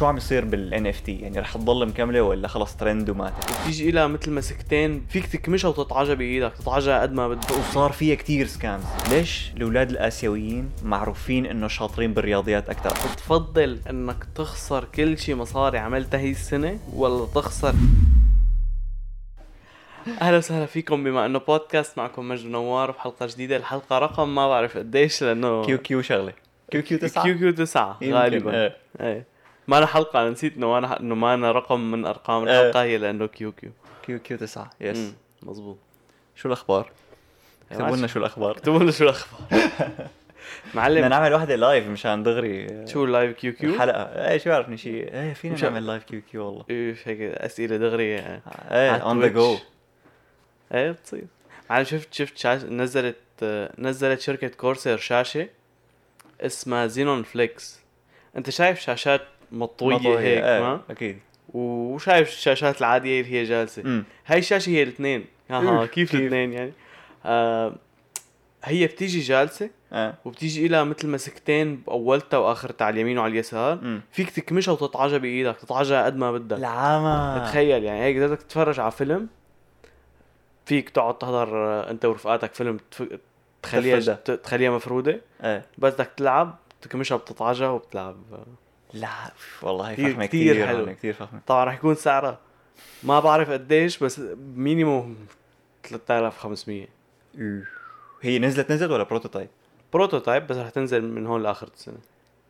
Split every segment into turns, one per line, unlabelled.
شو عم يصير بال NFT يعني رح تضل مكملة ولا خلص ترند وماتت
بتيجي لها مثل مسكتين فيك تكمشها وتطعجها بإيدك تطعجها قد ما بدك.
وصار فيها كتير scams ليش الأولاد الآسيويين معروفين إنه شاطرين بالرياضيات أكثر
بتفضل إنك تخسر كل شيء مصاري عملتها هي السنة ولا تخسر؟ أهلا وسهلا فيكم بما إنه بودكاست معكم مجد نوار بحلقه جديدة. الحلقة رقم ما بعرف قديش
لأنه QQ شغلة. QQ تسعة.
QQ تسعة
يمكن،
غالبا.
إيه.
إيه. ما أنا حلقة أنا نسيت إنه أنا إنه ما أنا رقم من أرقام
إيه.
الحلقة هي لأنه
QQ. QQ تسعة yes
مم، مزبوط
شو الأخبار؟ اكتبوا لنا. شو الأخبار.
اكتبوا لنا شو الأخبار.
بدنا
معلم
نعمل وحده live مشان دغري.
شو ال live QQ؟
الحلقة. إيه شو بعرفني شيء إيه فينا نعمل live QQ والله.
إيش هيك أسئلة دغري.
إيه on the
go. إيه بتصير. معلم شفت شفت شاش... نزلت نزلت شركة Corsair شاشة اسمها Xeneon Flex أنت شايف شاشات مطوية هيك ما؟
أكيد.
وشايف الشاشات العادية اللي هي جالسة.
امم
هاي الشاشة هي الاثنين. أها
إيش،
كيف؟ الاثنين يعني؟ آه هي بتيجي جالسة
آه
وبتيجي لها مثل مسكتين بأولتها وآخرتها على اليمين وعلى اليسار.
امم
فيك تكمشها وتطعجها بإيدك تطعجها قد ما بدك.
العامة.
تخيل يعني هيك بدك تتفرج على فيلم فيك تقعد تحضر آه، أنت ورفقاتك فيلم تخليها تخليها مفرودة.
إيه.
بس بدك تلعب تكمشها بتطعجها وبتلعب.
لا والله فخمة
كتير
كثير
حلو.
حلو كثير فخمة.
طبعا رح يكون سعرها ما بعرف قديش بس minimum 3500
أوه. هي نزلت نزلت ولا prototype؟
prototype بس رح تنزل من هون لآخر السنة.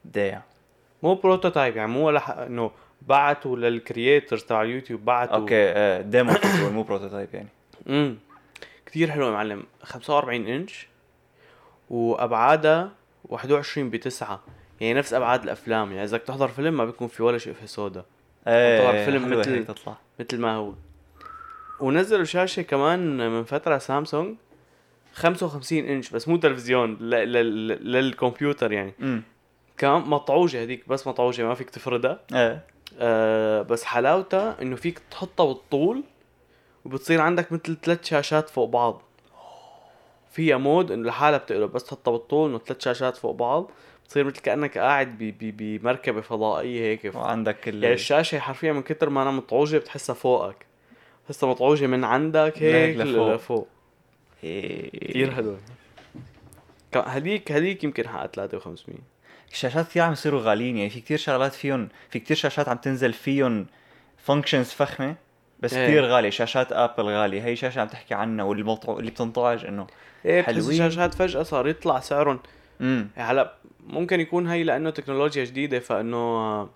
دايم.
مو prototype يعني مو ولا إنه بعتوا لل creators تبع اليوتيوب بعتوا
okay آه demo control مو prototype يعني.
امم كثير حلو يا معلم. 45 إنش وأبعادها 21 ب 9 يعني نفس أبعاد الأفلام يعني اذا بدك تحضر فيلم ما بيكون في ولا شقفه سودا
إيه
طبعاً فيلم مثل-
تطلع.
مثل ما هو. ونزلوا شاشة كمان من فترة سامسونج 55 إنش بس مو تلفزيون ل- ل- ل- للكمبيوتر يعني.
امم
كمان مطعوجة هذيك بس مطعوجة ما فيك تفردها.
إيه.
آه بس حلاوتها إنه فيك تحطها بالطول وبتصير عندك مثل ثلاث شاشات فوق بعض. فيها مود إنه لحالها بتقلب بس تحطها بالطول إنه ثلاث شاشات فوق بعض. بتصير مثل كأنك قاعد بمركبة فضائية هيك.
وعندك ال
يعني الشاشة حرفيا من كتر ما أنا مطعوجة بتحسها فوقك. بتحسها مطعوجة من عندك هيك
لفوق.
لفوق. كثير حلوة. ك- هديك هديك يمكن حقها 3500
الشاشات كثير عم يصيروا غاليين. يعني في كثير شغلات فيهم في كثير شاشات عم تنزل فيهم functions فخمة بس
إيه.
كثير غالية. شاشات ابل غالية. هي شاشة عم تحكي عنها والمطع... اللي بتنطعج
إنه إيه
حلوين.
الشاشات فجأة صار يطلع سعرهم
امم
هلا ممكن يكون هي لأنه تكنولوجيا جديدة فإنه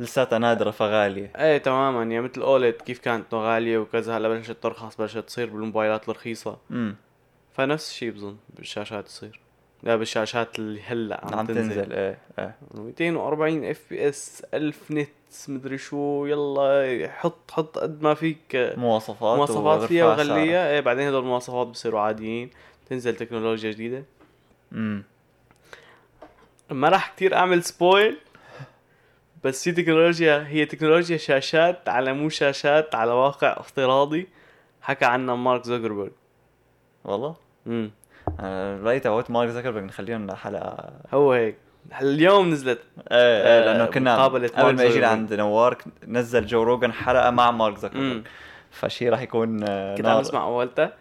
لساتها نادرة فغالية.
إيه تماما. يعني مثل OLED كيف كانت إنه غالية وكذا هلا بلشت ترخص بلشت تصير بالموبايلات الرخيصة.
امم
فنفس الشيء بظن بالشاشات تصير. لا بالشاشات اللي هلأ عم,
عم
تنزل,
تنزل إيه إيه.
240 FPS 1000 nit مدري شو يلا حط حط قد ما فيك
مواصفات
مواصفات فيها. وغليها. إيه بعدين هدول المواصفات بصيروا عاديين تنزل تكنولوجيا جديدة.
امم
ما راح كتير أعمل spoil بس في تكنولوجيا هي تكنولوجيا شاشات على مو شاشات على واقع افتراضي. حكى عنها مارك زوكربيرج.
والله؟
امم
أنا رايي تبعت مارك زكربرج نخليهم حلقه
هو هيك. اليوم نزلت.
إيه إيه
آه،
لأنه كنا قبل ما يجي
زوكربيرج.
عند نوار نزل جو روجن حلقة مع مارك
مم.
زكربرج فشي راح يكون آه،
كنت عم. أسمع أولتها.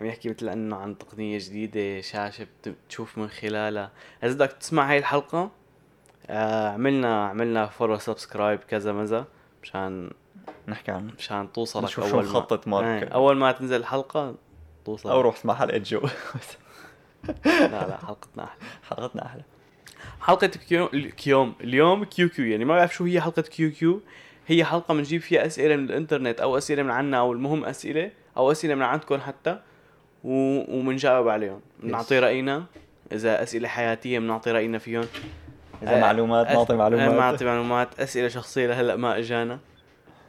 عم يحكي مثل إنه عن تقنية جديدة شاشة بت- بتشوف من خلالها. إذا بدك تسمع هاي الحلقة آه عملنا عملنا follow subscribe كذا مزا مشان
نحكي عنه
مشان توصلك
نشوف شو
أول ما
مخطط مارك.
إيه، أول ما تنزل الحلقة توصل
أو روح اسمع حلقه جو.
لا لا حلقتنا أحلى.
حلقتنا أحلى.
حلقة Q اليوم اليوم QQ يعني ما بعرف شو هي حلقة QQ. هي حلقة بنجيب فيها أسئلة من الإنترنت أو أسئلة من عنا أو المهم أسئلة أو أسئلة من عندكم حتى. وبنجاوب عليهم. بنعطي رأينا. إذا أسئلة حياتية بنعطي رأينا فيهم.
إذا
آه،
معلومات نعطي معلومات.
نعطي معلومات. أسئلة شخصية لهلأ ما إجانا.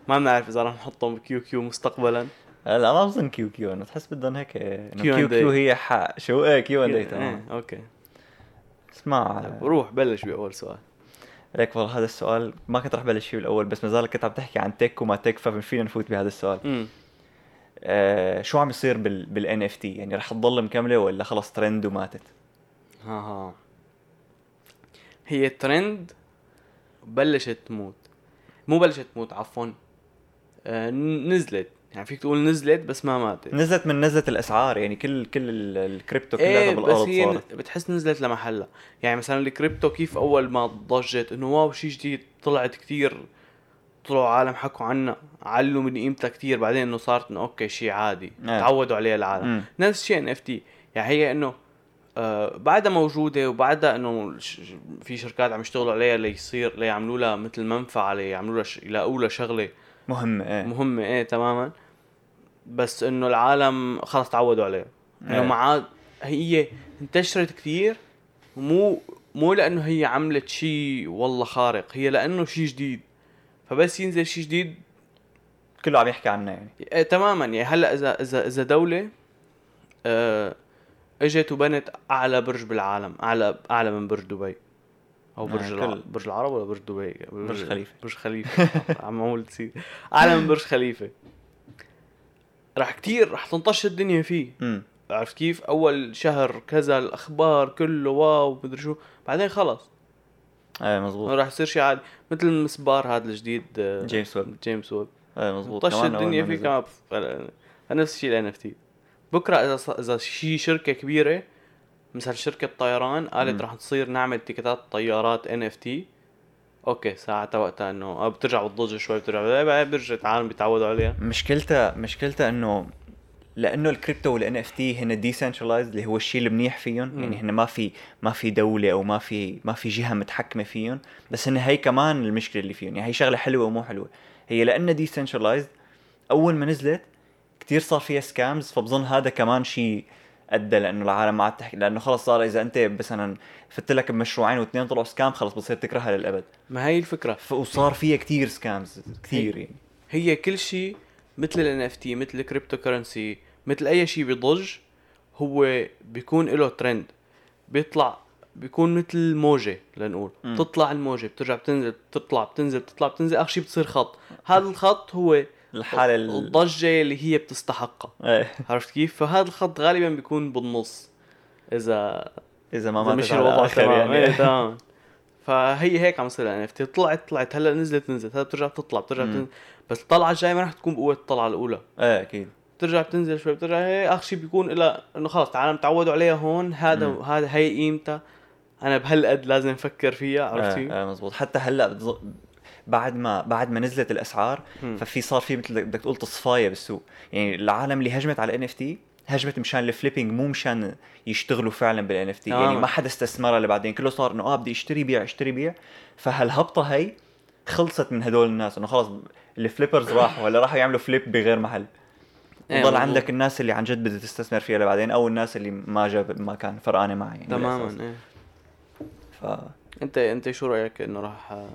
ما بنعرف إذا رح نحطهم ب QQ مستقبلا.
لا ما بظن QQ. أنا تحس بدهم هيك
Q&A.
QQ هي حق شو؟ إيه Q and A تمام
إيه، okay.
اسمع.
روح بلش بأول سؤال.
ليك والله هذا السؤال ما كنت رح بلش فيه بالأول بس ما زالك كنت عم تحكي عن tech وما tech ففينا نفوت بهذا السؤال.
امم
آه شو عم يصير بال بال NFT يعني رح تضل مكملة ولا خلص ترند وماتت؟
ها ها. هي ترند بلشت تموت. مو بلشت تموت عفوا. آه نزلت. يعني فيك تقول نزلت بس ما ماتت.
نزلت من نزلة الإسعار يعني كل كل ال- الكريبتو كلها
إيه
بالارض
بس هي
صارت.
بتحس نزلت لمحلها. يعني مثلا الكريبتو كيف أول ما ضجت إنه wow شيء جديد طلعت كتير طلعوا عالم حكوا عنها علوا من قيمتها كتير بعدين إنه صارت إنه okay شيء عادي
إيه.
تعودوا عليه العالم
مم.
نفس الشيء NFT يعني هي إنه آه بعدها موجودة وبعدها إنه في شركات عم يشتغلوا عليها ليصير ليعملوا لها مثل منفعة ليعملوا لها ش- يلاقوا لها شغلة
مهمة إيه
مهمة إيه تماما بس إنه العالم خلص تعودوا عليها انه
إيه.
ما عاد هي انتشرت كثير ومو مو لأنه هي عملت شيء والله خارق هي لأنه شيء جديد فبس ينزل شيء جديد
كله عم يحكي عنها يعني.
إيه تماما. يعني هلأ إذا إذا إذا دولة آه إجت وبنت أعلى برج بالعالم أعلى أعلى من برج دبي. أو برج
آه،
الع... برج العرب ولا برج دبي؟
برج خليفة.
برج خليفة. عم أقول تصير أعلى من برج خليفة. راح كتير راح تنطش الدنيا فيه.
امم
عرفت كيف؟ أول شهر كذا الأخبار كله wow مدري شو. بعدين خلص.
إيه مزبوط
راح يصير شيء عادي مثل المسبار هذا الجديد آه،
جيمس ويب
جيمس ويب
إيه مزبوط
طش الدنيا فيه. كمان ف- نفس الشيء ال NFT بكرة إذا. إذا شي شركة كبيرة مثل شركة طيران قالت. رح تصير نعمل تيكتات طيارات NFT okay ساعتها وقتها إنه بترجع بتضج شوي بترجع بعدين بيرجع العالم بيتعودوا عليها
مشكلتها مشكلتها إنه لأنه ال crypto وال NFT هن decentralized اللي هو الشيء المنيح فيهم. يعني هن ما في ما في دولة أو ما في ما في جهة متحكمة فيهم. بس هن هي كمان المشكلة اللي فيهم. يعني هي شغلة حلوة ومو حلوة. هي لأنها decentralized أول ما نزلت كتير صار فيها scams فبظن هذا كمان شيء أدى لأنه العالم ما عاد تحكي. لأنه خلص صار إذا أنت مثلا فت لك بمشروعين واثنين طلعوا scam خلص بتصير تكرهها للأبد.
ما هي
الفكرة. وصار فيها كتير scams كثير يعني.
هي كل شيء مثل ال NFT مثل ال cryptocurrency مثل أي شيء بيضج هو بيكون له ترند بيطلع بيكون مثل موجة لنقول.
مم.
تطلع الموجة بترجع بتنزل بتطلع بتنزل بتطلع بتنزل. آخر شيء بتصير خط. هذا الخط هو
الحالة ال...
الضجة اللي هي بتستحقها.
إيه.
عرفت كيف؟ فهذا الخط غالبا بيكون بالنص. اذا
إذا ما على
الوضع تمام.
يعني.
إيه تمام. فهي هيك عم تصير ان اف طلعت طلعت. هلأ نزلت نزلت. هلأ بترجع بتطلع بترجع. بتنزل بس الطلعة الجاية ما رح تكون بقوة الطلعة الأولى.
إيه أكيد.
بترجع بتنزل شوي بترجع هي آخر شيء بيكون إلى إنه خلص العالم تعودوا عليها هون هذا
مم.
هذا هي قيمتها أنا بهالقد لازم أفكر فيها عرفت كيف؟
آه آه مزبوط حتى هلأ بتظ... بعد ما بعد ما نزلت الأسعار
مم.
ففي صار في مثل بدك تقول تصفاية بالسوق يعني العالم اللي هجمت على ال NFT هجمت مشان ال flipping مو مشان يشتغلوا فعلا بال NFT يعني
تماماً.
ما حدا استثمرها لبعدين كله صار إنه آه بدي أشتري بيع أشتري بيع فهالهبطة هي خلصت من هدول الناس إنه خلص ال flippers راحوا هلا راحوا يعملوا flip بغير محل وضل
مزبوط.
عندك الناس اللي عن جد بدها تستثمر فيها لبعدين أو الناس اللي ما جاب ما كان فرقانة معها يعني
تماما. إيه
ف
أنت أنت شو رأيك إنه راح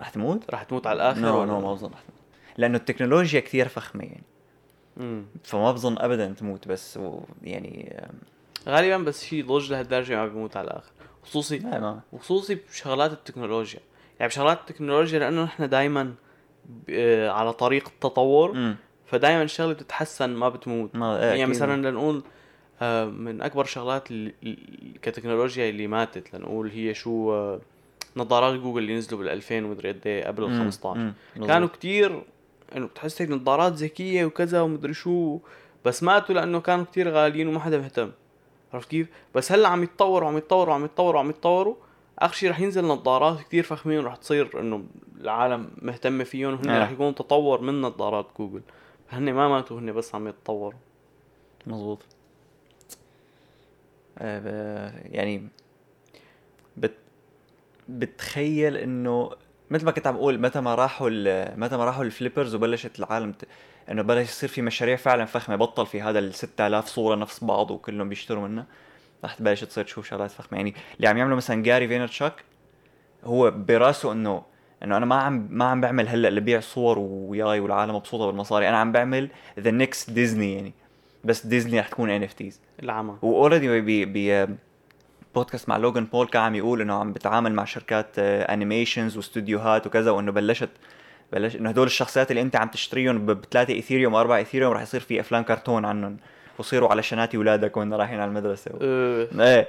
رح تموت؟
راح تموت على
الآخر
no
no ما بظن رح تموت لأنه التكنولوجيا كثير فخمة يعني
مم.
فما بظن ابدا تموت بس و يعني
غالبا بس شيء ضج لهالدرجة ما بيموت على الآخر خصوصي
لا ما
وخصوصي بشغلات التكنولوجيا يعني بشغلات التكنولوجيا لأنه نحن دائما على طريق التطور
مم.
فدائما الشغله بتتحسن ما بتموت
ما إيه،
يعني
أكيد.
مثلا لنقول آه، من أكبر الشغلات كتكنولوجيا اللي ماتت لنقول هي شو آه، نظارات جوجل اللي نزلوا بال 2000 ومدري قد إيه قبل ال
مم.
15
مم. مظبوط.
كانوا كتير إنه بتحس هيك نظارات ذكيه وكذا ومدري شو بس ماتوا لأنه كانوا كتير غاليين وما حدا مهتم عرفت كيف؟ بس هلأ عم يتطوروا عم يتطوروا عم يتطوروا عم يتطوروا آخر شيء رح ينزل نظارات كتير فخمين ورح تصير إنه العالم مهتمه فيهم وهن
آه.
رح يكون تطور من نظارات جوجل فهن ما ماتوا هن بس عم يتطوروا.
مظبوط. آه، يعني بت بتخيل إنه مثل ما كنت عم أقول متى ما راحوا متى ما راحوا الفليبرز وبلشت العالم ت... إنه بلش يصير في مشاريع فعلا فخمة بطل في هذا ال 6000 صورة نفس بعض وكلهم بيشتروا منها. رح تبلش تصير تشوف شغلات فخمة. يعني اللي عم يعملوا مثلا Gary Vaynerchuk هو براسه إنه إنه أنا ما عم ما عم بعمل هلأ لبيع صور وياي والعالم مبسوطة بالمصاري. أنا عم بعمل the next Disney يعني. بس ديزني رح تكون NFTs
العمى.
و already ب بودكاست مع Logan Paul كان عم يقول إنه عم بتعامل مع شركات animations واستوديوهات وكذا وإنه بلشت بلش إنه هدول الشخصيات اللي أنت عم تشتريهم بثلاثه Ethereum وأربعة Ethereum رح يصير في أفلام كرتون عنهم. ويصيروا على شنتات اولادك وهن رايحين على المدرسة. و...
أه.
إيه.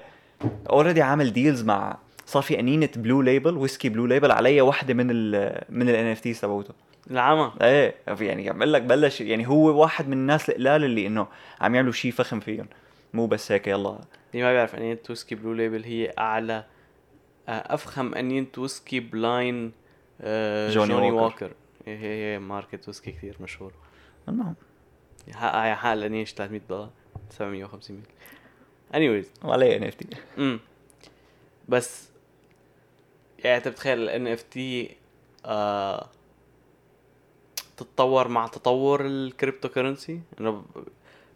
already عامل deals مع صار في أنينة Blue Label ويسكي Blue Label عليها وحده من ال من ال NFTs تبعوته
العمى.
إيه يعني عم لك بلش يعني هو واحد من الناس القلال اللي إنه عم يعملوا شيء فخم فيهم. مو بس هيك يلا.
اللي ما بيعرف انية ويسكي Blue Label هي أعلى آه، أفخم انية ويسكي بلاين آه،
Johnnie
Johnnie,
Walker.
Walker هي هي هي ماركة ويسكي كثير مشهور
المهم.
حقها حق الانية 300 دولار 750 ميل. Anyways.
وعليه
NFT بس يعني انت بتخيل ال NFT آه، تتطور مع تطور ال cryptocurrency انه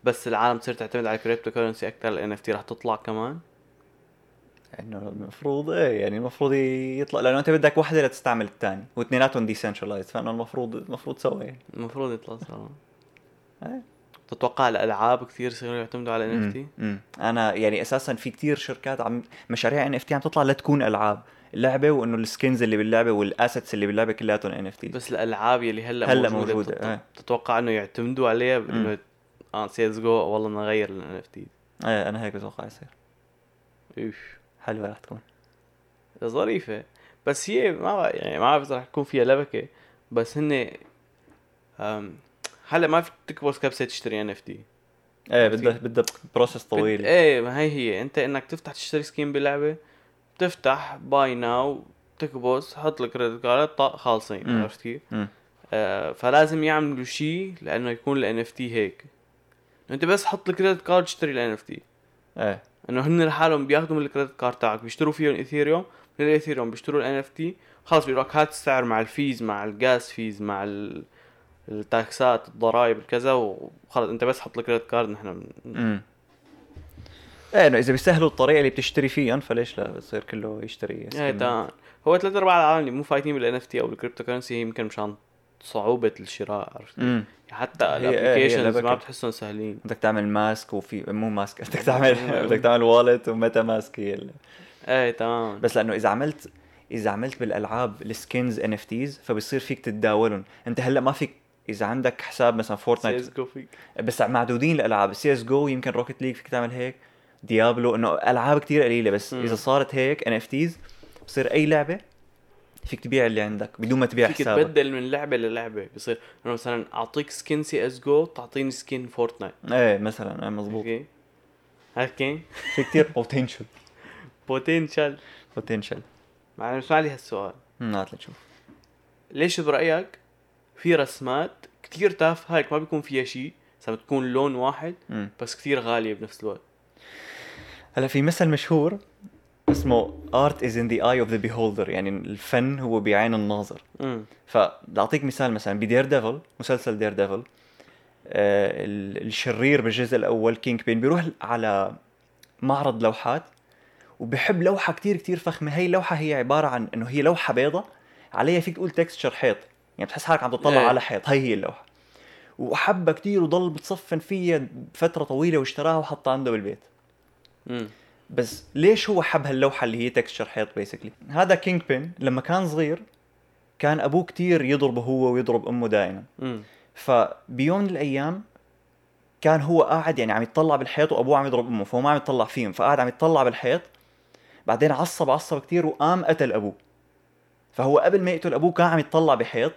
بس العالم تصير تعتمد على ال cryptocurrency أكثر ال NFT رح تطلع كمان
إنه المفروض إيه يعني المفروض يطلع لأنه أنت بدك وحدة لتستعمل الثاني واثنيناتهم decentralized فإنه المفروض المفروض سوا يعني
المفروض يطلع سوا
إيه.
تتوقع الألعاب كثير يصيروا يعتمدوا على NFT
مم. مم. أنا يعني أساسا في كتير شركات عم مشاريع NFT عم تطلع لتكون ألعاب اللعبة وإنه ال skins اللي باللعبة وال assets اللي باللعبة كلياتهم NFT.
بس الألعاب يلي هلأ
هلأ
موجودة,
موجودة،
بتت-
إيه.
تتوقع إنه يعتمدوا عليها إنه آه سيلز جو والله بدنا نغير ال NFT
إيه أنا هيك بتوقع يصير.
اوف
حلوة رح تكون.
ظريفة. بس هي ما يعني ما بعرف إذا رح يكون فيها لبكة بس هن هلأ ما فيك تكبس كبسة تشتري NFT.
إيه بدها بدها process طويل.
إيه ما هي هي. أنت إنك تفتح تشتري skin بلعبة بتفتح buy now تكبس حط ال credit card طق خالصين. عرفت كيف؟ آه فلازم يعملوا شيء لأنه يكون ال NFT هيك. أنت بس حط ال credit card اشتري ال NFT
إيه.
إنه هن لحالهم بياخذوا من ال credit card تاعك بيشتروا فيهم Ethereum من ال Ethereum بيشتروا ال NFT خلص بيقول لك هات السعر مع ال fees مع ال gas fees مع ال- التاكسات الضرائب الكذا وخلص أنت بس حط ال credit card
نحن إيه إنه إذا بيسهلوا الطريقة اللي بتشتري فيهم فليش لا بصير كله يشتري إيه.
تمام هو ثلاث أرباع العالم اللي مو فايتين بال NFT أو ال cryptocurrency هي يمكن مشان صعوبة الشراء عرفت؟
امم
حتى ال
applications.
ما بتحسهم سهلين
بدك تعمل mask وفي مو mask بدك تعمل بدك تعمل wallet و MetaMask هي
إيه تمام
بس لأنه إذا عملت إذا عملت بالألعاب ال skins NFTs فبصير فيك تتداولهم أنت هلأ ما فيك إذا عندك حساب مثلا Fortnite
سيز جو فيك
بس معدودين الألعاب سي إس جو يمكن Rocket League فيك تعمل هيك Diablo إنه ألعاب كتير قليلة بس
مم.
إذا صارت هيك NFTs بصير أي لعبة فيك تبيع اللي عندك بدون ما تبيع
فيك
حسابك.
تبدل من لعبة للعبة. بصير إنه مثلا أعطيك skin CS:GO تعطيني skin Fortnite
إيه مثلا إيه مزبوط.
okay. هيك
في كتير potential
potential
potential
معلش اسمع لي هالسؤال.
هات لنشوف
ليش برأيك في رسمات كتير تافهة؟ هيك ما بيكون فيها شيء بس بتكون لون واحد
مم.
بس كتير غالية بنفس الوقت.
هلا في مثل مشهور اسمه art is in the eye of the beholder. يعني الفن هو بعين الناظر. فبدي اعطيك مثال مثلا بدير ديفل مسلسل Daredevil آه ال- الشرير بالجزء الأول Kingpin بيروح على معرض لوحات وبحب لوحة كتير كتير فخمة. هي اللوحة هي عبارة عن إنه هي لوحة بيضة عليها فيك تقول texture حيط. يعني بتحس حالك عم تطلع
إيه.
على حيط. هي هي اللوحة. وحبها كتير وضل بتصفن فيها فترة طويلة واشتراها وحطها عنده بالبيت. بس ليش هو حب هاللوحة اللي هي تكستشر حيط بيسكلي هذا كينج بين لما كان صغير كان أبوه كتير يضربه هو ويضرب أمه دائما.
امم
فبيوم من الأيام كان هو قاعد يعني عم يتطلع بالحيط وأبوه عم يضرب أمه فهو ما عم يتطلع فيهم فقاعد عم يتطلع بالحيط بعدين عصب عصب كتير وقام قتل أبوه. فهو قبل ما يقتل أبوه كان عم يتطلع بحيط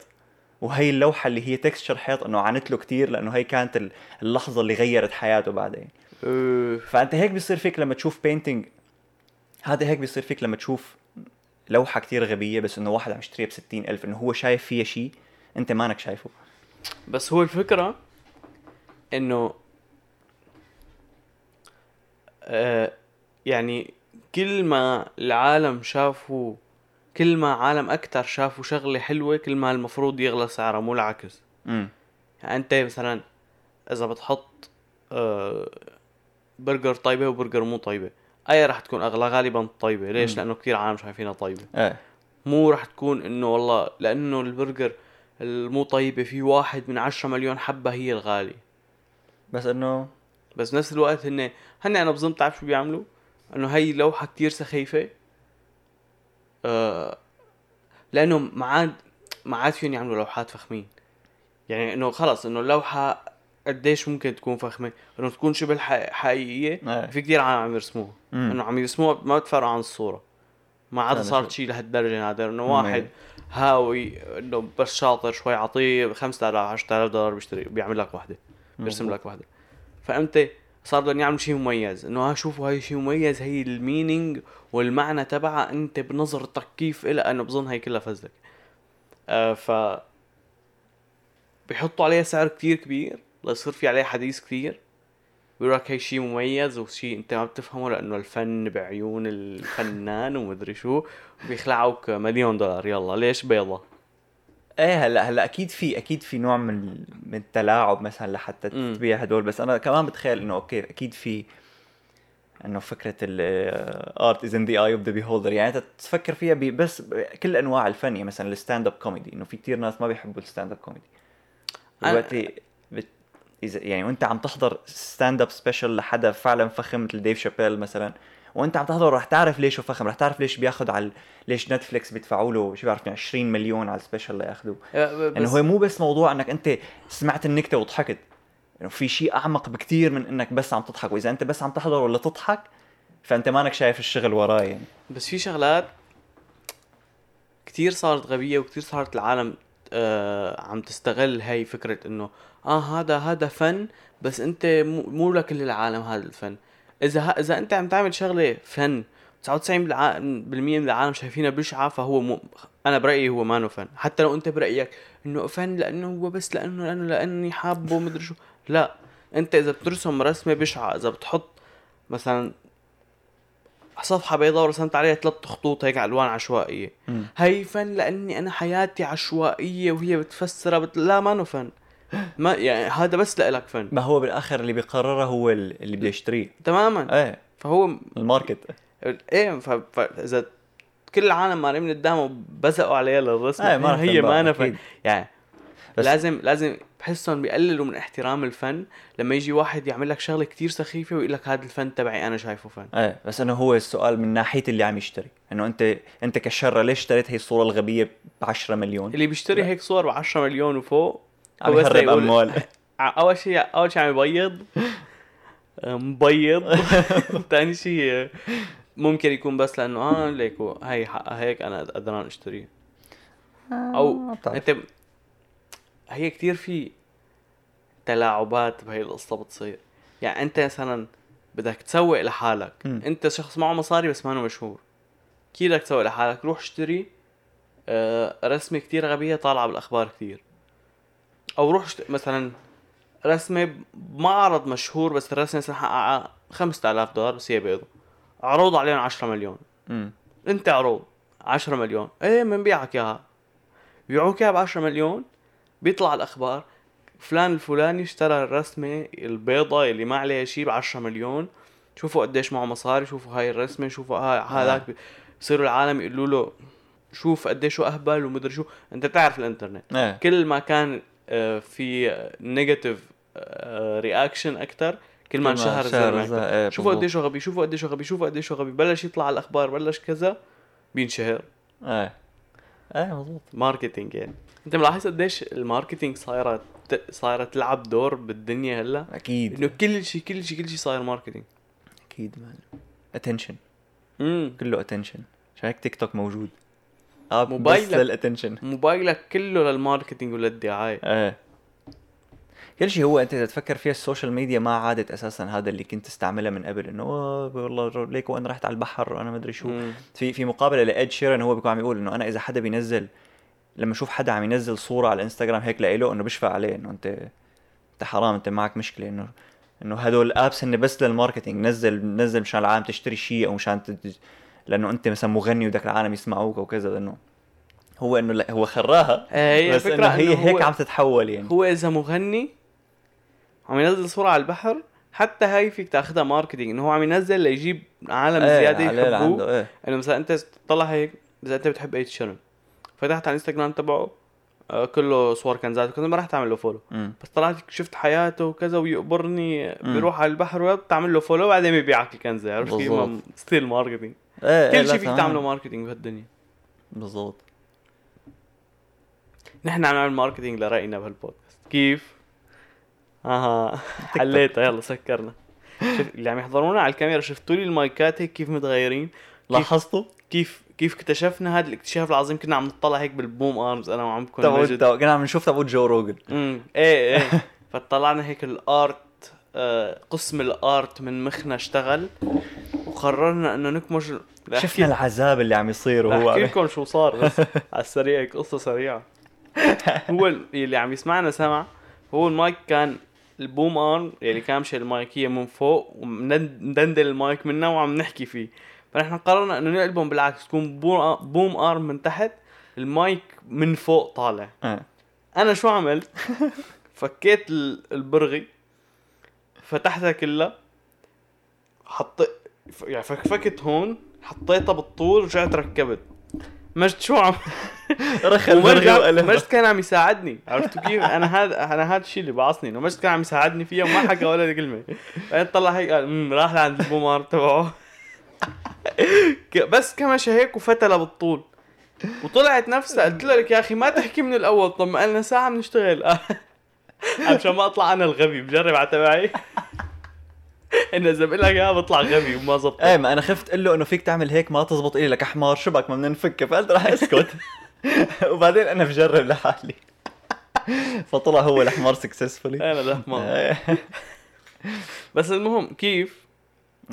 وهي اللوحة اللي هي تكستشر حيط إنه عانت له كتير لأنه هي كانت ال- اللحظة اللي غيرت حياته بعدين. فأنت هيك بيصير فيك لما تشوف بينتينج هذا هيك بيصير فيك لما تشوف لوحة كتير غبية بس إنه واحد عم يشتريها ب ألف إنه هو شايف فيها شيء أنت مانك شايفه.
بس هو الفكرة إنه آه يعني كل ما العالم شافوا كل ما عالم أكتر شافوا شغلة حلوة كل ما المفروض يغلى سعرها مو العكس.
امم
يعني أنت مثلا إذا بتحط آه برجر طيبة وبرجر مو طيبة. أي راح تكون أغلى؟ غالبا طيبة. ليش. لأنه كثير عالم شايفينها طيبة.
إيه.
مو راح تكون إنه والله لأنه البرجر المو طيبة في واحد من عشرة مليون حبة هي الغالية.
بس إنه
بس بنفس الوقت هن هن أنا بظن تعرف شو بيعملوا؟ إنه هي لوحة كتير سخيفة. آه لأنه ما عاد ما عاد فيهم يعملوا لوحات فخمين. يعني إنه خلص إنه اللوحة قديش ممكن تكون فخمة؟ إنه تكون شبه حقيقية.
إيه.
في كتير عالم عم يرسموها. إنه عم يرسموها ما بتفرق عن الصورة. ما عاد صارت شيء. لهالدرجة نادر
إنه.
واحد هاوي إنه بس شاطر شوي عطيه 5000 10000 دولار بيشتري بيعمل لك وحدة بيرسم. لك وحدة. فأنت صار بدهم يعملوا شيء مميز. إنه ها شوفوا هاي شيء مميز هي المينينج والمعنى تبعها أنت بنظرتك كيف إلها أنا بظن هي كلها فزلك. آه ف بيحطوا عليها سعر كتير كبير. ليصير في عليها حديث كثير بيقول لك هي شيء مميز وشيء انت ما بتفهمه لأنه الفن بعيون الفنان ومدري شو بيخلعوك مليون دولار. يلا ليش بيضة؟
إيه هلا هلا أكيد في أكيد في نوع من من التلاعب مثلا لحتى. تبيع هدول. بس أنا كمان بتخيل إنه أوكي أكيد في إنه فكرة الارت از ان ذا اي اوف ذا بيهولدر يعني أنت تفكر فيها بس كل أنواع الفن يعني مثلا الستاند اب كوميدي إنه في كتير ناس ما بيحبوا الستاند اب كوميدي دلوقتي. اذا يعني وأنت عم تحضر ستاند اب سبيشل لحدا فعلا فخم مثل ديف شابيل مثلا وأنت عم تحضر رح تعرف ليش هو فخم رح تعرف ليش بياخذ على ليش نتفليكس بيدفعوا له شو بعرف 20 مليون على السبيشل لياخذوه انه هو مو بس موضوع إنك أنت سمعت النكتة وضحكت إنه في شيء أعمق بكتير من إنك بس عم تضحك وإذا أنت بس عم تحضر ولا تضحك فأنت مانك شايف الشغل وراه يعني.
بس في شغلات كتير صارت غبية وكتير صارت العالم آه عم تستغل هاي فكرة إنه آه هذا هذا فن بس أنت مو, لكل العالم هذا الفن. إذا إذا أنت عم تعمل شغلة فن 99% بالع- بالمية من العالم شايفينها بشعة فهو مو أنا برأيي هو مانو فن. حتى لو أنت برأيك إنه فن لأنه هو بس لأنه لأنه لأني حابه مدري شو. لا أنت إذا بترسم رسمة بشعة إذا بتحط مثلا صفحة بيضاء ورسمت عليها ثلاث خطوط هيك الوان عشوائية. هي فن لأني أنا حياتي عشوائية وهي بتفسرها بت... لا ما فن. ما يعني هذا بس لإلك فن.
ما هو بالآخر اللي بيقرره هو ال- اللي بده يشتريه.
تماما.
إيه.
فهو
الماركت.
إيه ف... فاذا كل العالم مارين من قدامه بزقوا عليها للرسمة
إيه ما
هي ما أنا فن. يعني لازم لازم بحسهم بيقللوا من احترام الفن. لما يجي واحد يعمل لك شغلة كتير سخيفة ويقول لك هذا الفن تبعي أنا شايفه فن.
إيه بس إنه هو السؤال من ناحية اللي عم يشتري. إنه أنت أنت كشره ليش اشتريت هي الصورة الغبية ب 10 مليون؟
اللي بيشتري. هيك صور ب 10 مليون وفوق
عم يهرب
أموال. أول شيء أول شيء عم يبيض. آه، مبيض. ثاني شيء آه، ممكن يكون بس لأنه آه ليكو هي حقها هيك أنا قدران أشتريه. أو
ما بتعرف.
أنت هي كتير في تلاعبات بهي القصة بتصير. يعني أنت مثلا بدك تسوق لحالك.
مم.
أنت شخص معه مصاري بس ما مشهور. كيف بدك تسوق لحالك؟ روح اشتري آه، رسمة كتير غبية طالعة بالأخبار كتير. أو روح اشت... مثلا رسمة بمعرض مشهور بس الرسمة مثلا حققها 5000 دولار بس هي بيضة. عروض عليهم 10 مليون.
مم.
أنت عروض 10 مليون. إيه بنبيعك اياها بيبيعوك إياها ب 10 مليون؟ بيطلع الأخبار فلان الفلاني اشترى الرسمة البيضة اللي ما عليها شيء ب 10 مليون شوفوا قديش معه مصاري شوفوا هاي الرسمة شوفوا هاي هذاك بصيروا العالم يقولوا له شوف قديش هو أهبل ومدري شو. أنت بتعرف الإنترنت.
إيه.
كل ما كان آه، في نيجاتيف رياكشن أكثر كل ما انشهر الزلمه.
إيه
شوفوا. قديش غبي شوفوا قديش غبي شوفوا قديش غبي. بلش يطلع على الأخبار بلش كذا بينشهر.
إيه. إيه مضبوط
ماركتينج يعني. انت ملاحظ قديش الماركتينج صايره صايرة تلعب دور بالدنيا هلا؟
أكيد.
إنه كل شيء كل شيء كل شيء صاير ماركتينج.
أكيد مان اتنشن
امم
كله اتنشن عشان هيك تيك توك موجود. آه
موبايلك.
بس للاتنشن
موبايلك كله للماركتينج وللدعاية.
إيه كل شيء هو أنت إذا تفكر فيها السوشيال ميديا ما عادت أساسا هذا اللي كنت تستعملها من قبل إنه آه، والله ليك وأنا رحت على البحر وأنا ما أدري شو.
مم.
في في مقابلة لإد شيرن هو بيكون عم يقول إنه أنا إذا حدا بينزل لما أشوف حدا عم ينزل صورة على الإنستغرام هيك لإله إنه بشفق عليه إنه انت أنت حرام أنت معك مشكلة انه إنه هدول الابس هن بس للماركتينج نزل نزل مشان العالم تشتري شيء أو مشان تد... لأنه أنت مثلا مغني وبدك العالم يسمعوك أو كذا لأنه هو إنه لا هو خراها
آه، هي
بس إنه هي
إنه
هيك عم تتحول يعني.
هو إذا مغني عم ينزل صورة على البحر حتى هاي فيك تأخذها ماركتينج إنه هو عم ينزل ليجيب عالم
إيه، زيادة
يحبوه.
إيه.
إنه مثلا أنت تطلع هيك إذا أنت بتحب ايت شيرن فتحت على الانستغرام تبعه آه، كله صور كنزات وكذا ما راح تعمل له فولو
أمم.
بس طلعت شفت حياته وكذا ويقبرني. بيروح على البحر وبتعمل له فولو بعدين بيبيعك الكنزه عرفت كيف ستيل ماركتينج
إيه
كل شيء فيك. تعمله ماركتينج بهالدنيا
بالضبط
نحن عم نعمل ماركتينج لرأينا بهالبودكاست كيف؟ أها حليتها يلا سكرنا اللي عم يحضرونا على الكاميرا شفتوا لي المايكات هيك كيف متغيرين
لاحظتوا؟
كيف كيف اكتشفنا هذا الاكتشاف العظيم كنا عم نطلع هيك بالبوم ارمز أنا وعمكم
تبعوا- كنا عم نشوف تبعوا جو روجن
امم إيه إيه. فطلعنا هيك الآرت آه قسم الآرت من مخنا اشتغل وقررنا إنه نكمج لا
شفنا العذاب اللي عم يصير وهو أحكي
لكم شو صار بس على السريع هيك قصة سريعة. هو ال- اللي عم يسمعنا سمع. هو المايك كان البوم ارم يعني كامشه المايك هي من فوق ومدندل المايك منا وعم نحكي فيه. فنحن قررنا إنه نقلبهم بالعكس تكون بوم ارم من تحت المايك من فوق طالع.
آه.
أنا شو عملت؟ فكيت ال- البرغي فتحتها كلها حطيت يعني فكفكت هون حطيتها بالطول ورجعت ركبت. مجد شو عم
وقلب.
مجد كان عم يساعدني. عرفتوا كيف؟ أنا هذا أنا هذا الشيء اللي بعصني إنه مجد كان عم يساعدني فيها وما حكى ولا كلمة. بعدين طلع هيك قال "أمم، راح لعند البومار تبعه. بس كمش هيك وفتله بالطول. وطلعت نفسها قلت له لك يا أخي ما تحكي من الأول. طب لنا ساعة بنشتغل. عشان ما أطلع أنا الغبي. بجرب على تبعي. إنه اذا بقول لك اياها بطلع غبي وما زبط.
إيه ما أنا خفت أقول له إنه فيك تعمل هيك ما تزبط إلي لك حمار شبك ما بدنا نفك فقلت راح أسكت. وبعدين أنا بجرب لحالي. فطلع هو الحمار سكسسفولي
أنا لا ما بس المهم كيف؟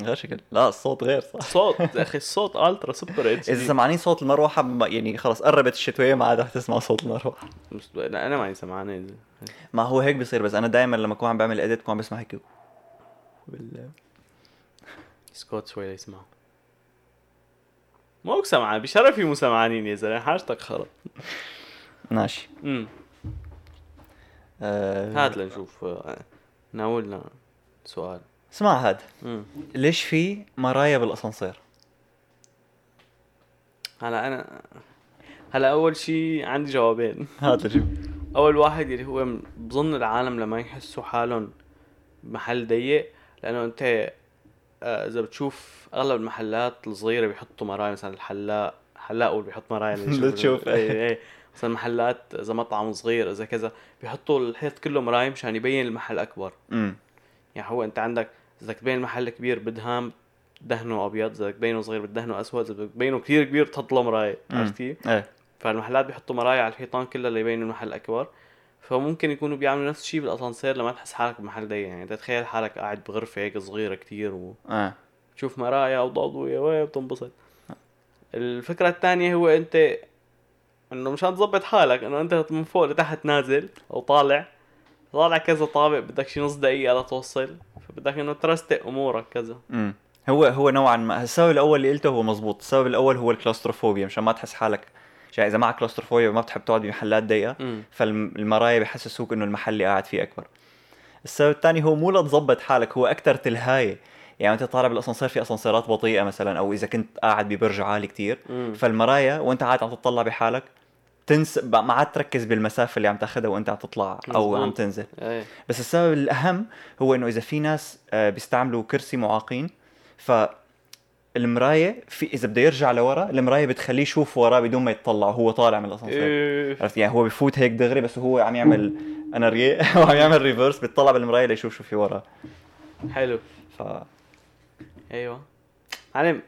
غير شكل. لا الصوت غير صح.
صوت يا أخي الصوت ألترا سوبر اتش
إذا سمعانين صوت المروحة يعني خلص قربت الشتوية ما عاد رح تسمع صوت المروحة.
لا أنا معي سمعاني
ما هو هيك بصير بس أنا دائما لما أكون عم بعمل اديت بكون عم بسمع هيك. بال...
سكوت شوي ليسمعوا موك سمعان بشرفي مو سمعانين يا زلمة. حاجتك خرط
ماشي.
امم
آه...
هات لنشوف آه، ناولنا سؤال.
اسمع هاد.
امم
ليش في مرايا بالأسانسير؟
هلا أنا هلا أول شيء عندي جوابين.
هات لجيب
أول واحد اللي هو بظن العالم لما يحسوا حالهم بمحل ضيق لأنه أنت آه، إذا بتشوف أغلب المحلات الصغيرة بيحطوا مرايا مثلا الحلاق حلاق بيحط مرايا
لتشوف.
إيه إيه. مثلا محلات إذا مطعم صغير إذا كذا بيحطوا الحيط كله مرايا مشان يبين المحل أكبر.
امم
يعني هو أنت عندك إذا بدك تبين المحل كبير بدهان دهنه أبيض إذا بدك تبينه صغير بدهنه أسود إذا بدك تبينه كثير كبير بتحط له مرايه. عرفت كيف؟
إيه.
فالمحلات بيحطوا مرايا على الحيطان كلها ليبينوا المحل أكبر. فممكن يكونوا بيعملوا نفس الشيء بالأسانسير لما تحس حالك بمحل ضيق يعني تتخيل حالك قاعد بغرفة هيك صغيرة كتير
آه
وتشوف مرايا وضوضوية وين بتنبسط. الفكرة الثانية هو أنت إنه مشان تظبط حالك إنه أنت من فوق لتحت نازل أو طالع طالع كذا طابق بدك شي نص دقيقة لتوصل. فبدك إنه ترستق أمورك كذا.
امم هو هو نوعا ما. السبب الأول اللي قلته هو مزبوط. السبب الأول هو ال claustrophobia مشان ما تحس حالك. عشان إذا معك claustrophobia وما بتحب تقعد بمحلات
ضيقة
فالمرايا بحسسوك إنه المحل اللي قاعد فيه أكبر. السبب الثاني هو مو لتظبط حالك هو أكثر تلهايه يعني أنت طالع بالأسانسير في أسانسيرات بطيئة مثلا أو إذا كنت قاعد ببرج عالي كتير. فالمرايا وأنت قاعد عم تطلع بحالك تنس ما عاد تركز بالمسافة اللي عم تاخذها وانت عم تطلع
أو.
عم تنزل.
إيه.
بس السبب الأهم هو إنه إذا في ناس آه، بيستعملوا كرسي معاقين ف المراية في إذا بده يرجع لورا المراية بتخليه يشوف وراه بدون ما يتطلع وهو طالع من الأسانسير.
إيه.
عرفت؟ يعني هو بفوت هيك دغري بس هو عم يعمل أنا ري وعم يعمل ريفرس بيطلع بالمراية ليشوف شو في وراه.
حلو.
ف
أيوه. معلم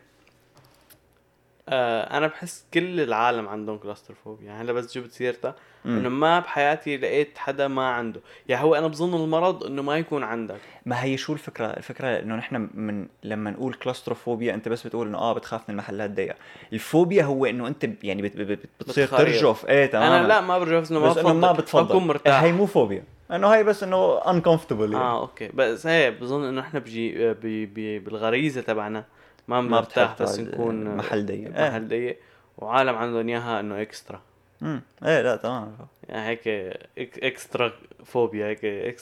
آه أنا بحس كل العالم عندهم claustrophobia. يعني هلا بس جبت سيرتها. إنه ما بحياتي لقيت حدا ما عنده. يعني هو أنا بظن المرض إنه ما يكون عندك.
ما هي شو الفكرة؟ الفكرة إنه نحن من لما نقول claustrophobia أنت بس بتقول إنه آه بتخاف من المحلات ضيقه الفوبيا هو إنه أنت يعني بت بت بتصير. ترجف. إيه تماما.
أنا لا ما برجع إنه ما
بس إنه ما بتفضل.
بكون مرتاح.
هي مو فوبيا. إنه هي بس إنه uncomfortable يعني.
آه okay. بس هي بظن إنه إحنا بجي بي بي بالغريزة تبعنا. ما
ما
بنرتاح
بتحب
بس نكون
محل ضيق. إيه.
محل ضيق وعالم عندهم اياها إنه extra.
امم إيه لا تمام.
يعني هيك ex- extra phobia هيك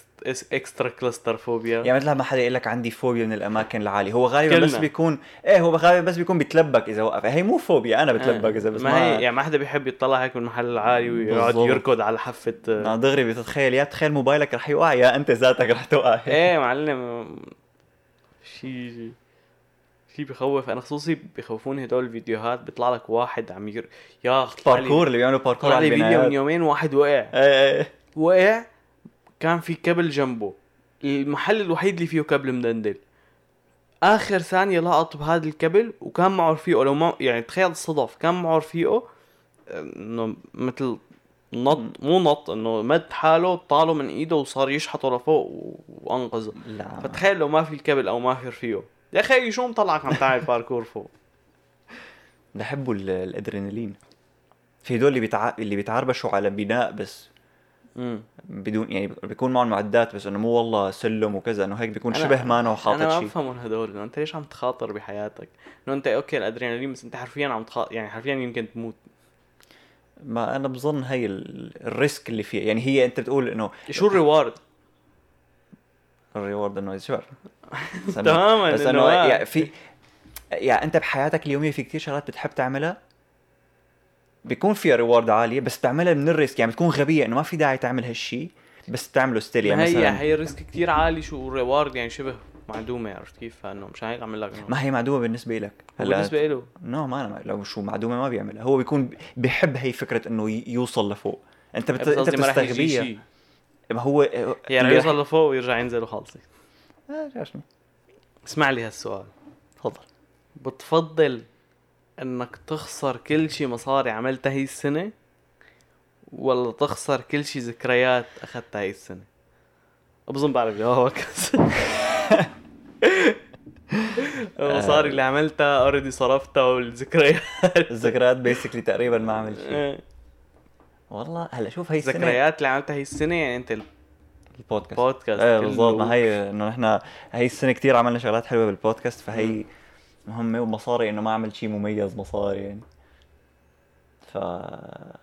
extra claustrophobia.
يعني مثل ما حدا يقول لك عندي فوبيا من الأماكن العالية. هو غالبا. بس بيكون إيه هو غالبا بس بيكون بيتلبك إذا وقف. هي مو فوبيا أنا بتلبك إذا بس
ما هي يعني ما حدا بيحب يطلع هيك بالمحل العالي ويقعد. يركض على حافه
آه، دغري بتتخيل يا تخيل موبايلك رح يوقع يا أنت ذاتك رح توقع.
إيه معلم. شيء شيء بخوف أنا خصوصي بخوفوني هدول الفيديوهات بيطلع لك واحد عم ير... يا
باركور اللي بيعملوا باركور على
فيديو من يومين واحد وقع.
إيه إيه
وقع كان في كبل جنبه. المحل الوحيد اللي فيه كبل مدندل. آخر ثانية لقط بهذا الكبل وكان معه رفيقه. لو ما يعني تخيل الصدف كان معه رفيقه إنه مثل نط مو نط إنه مد حاله طاله من إيده وصار يشحطه لفوق وأنقذه.
لا.
فتخيل لو ما في الكبل أو ما في رفيقه. يا أخي شو مطلعك عم تعمل باركور فوق؟
بحبوا ال- الأدرينالين. في هدول اللي بيتع... اللي بيتعربشوا على بناء بس
امم
بدون يعني بيكون معهم معدات بس إنه مو والله سلم وكذا إنه هيك بيكون شبه ما انه
أنا
حاطط
ما
شيء
بفهمهم هدول إنه أنت ليش عم تخاطر بحياتك؟ إنه أنت okay الأدرينالين بس أنت حرفيا عم تخاطر يعني حرفيا يمكن تموت.
ما أنا بظن هي ال- ال risk اللي فيها. يعني هي أنت بتقول إنه
شو
ال reward؟ ال reward انه إنه-
تماما
بس إنه يعني في يعني أنت بحياتك اليومية في كثير شغلات بتحب تعملها؟ بيكون فيها reward عالية بس تعملها من ال risk. يعني بتكون غبية إنه ما في داعي تعمل هالشيء بس تعمله still يعني
هي
مثلا
هي ال risk كثير عالي شو ال reward يعني شبه معدومة عرفت كيف؟ فإنه مش هيك عم لك.
ما هي معدومة بالنسبة لك
بالنسبة له
نو ما أنا لو شو معدومة ما بيعملها. هو بيكون بحب هي فكرة إنه يوصل لفوق. أنت بت...
أنت
بتستغبيها. ما هو
يعني يوصل لفوق ويرجع ينزل وخلصي
آه،.
اسمع لي هالسؤال.
تفضل.
بتفضل إنك تخسر كل شيء مصاري عملتها هي السنة ولا تخسر كل شيء ذكريات اخذتها هي السنة؟ بظن بعرف جوابك. المصاري اللي عملتها already صرفتها والذكريات.
الذكريات basically تقريبا ما عمل شيء
إيه.
والله هلا شوف هي السنة.
الذكريات اللي عملتها هي السنة يعني انت
البودكاست.
البودكاست إيه.
بالضبط. ما هي إنه نحن هي السنة كثير عملنا شغلات حلوة بالبودكاست فهي مهمة ومصاري إنه ما عملت شيء مميز مصاري يعني. ف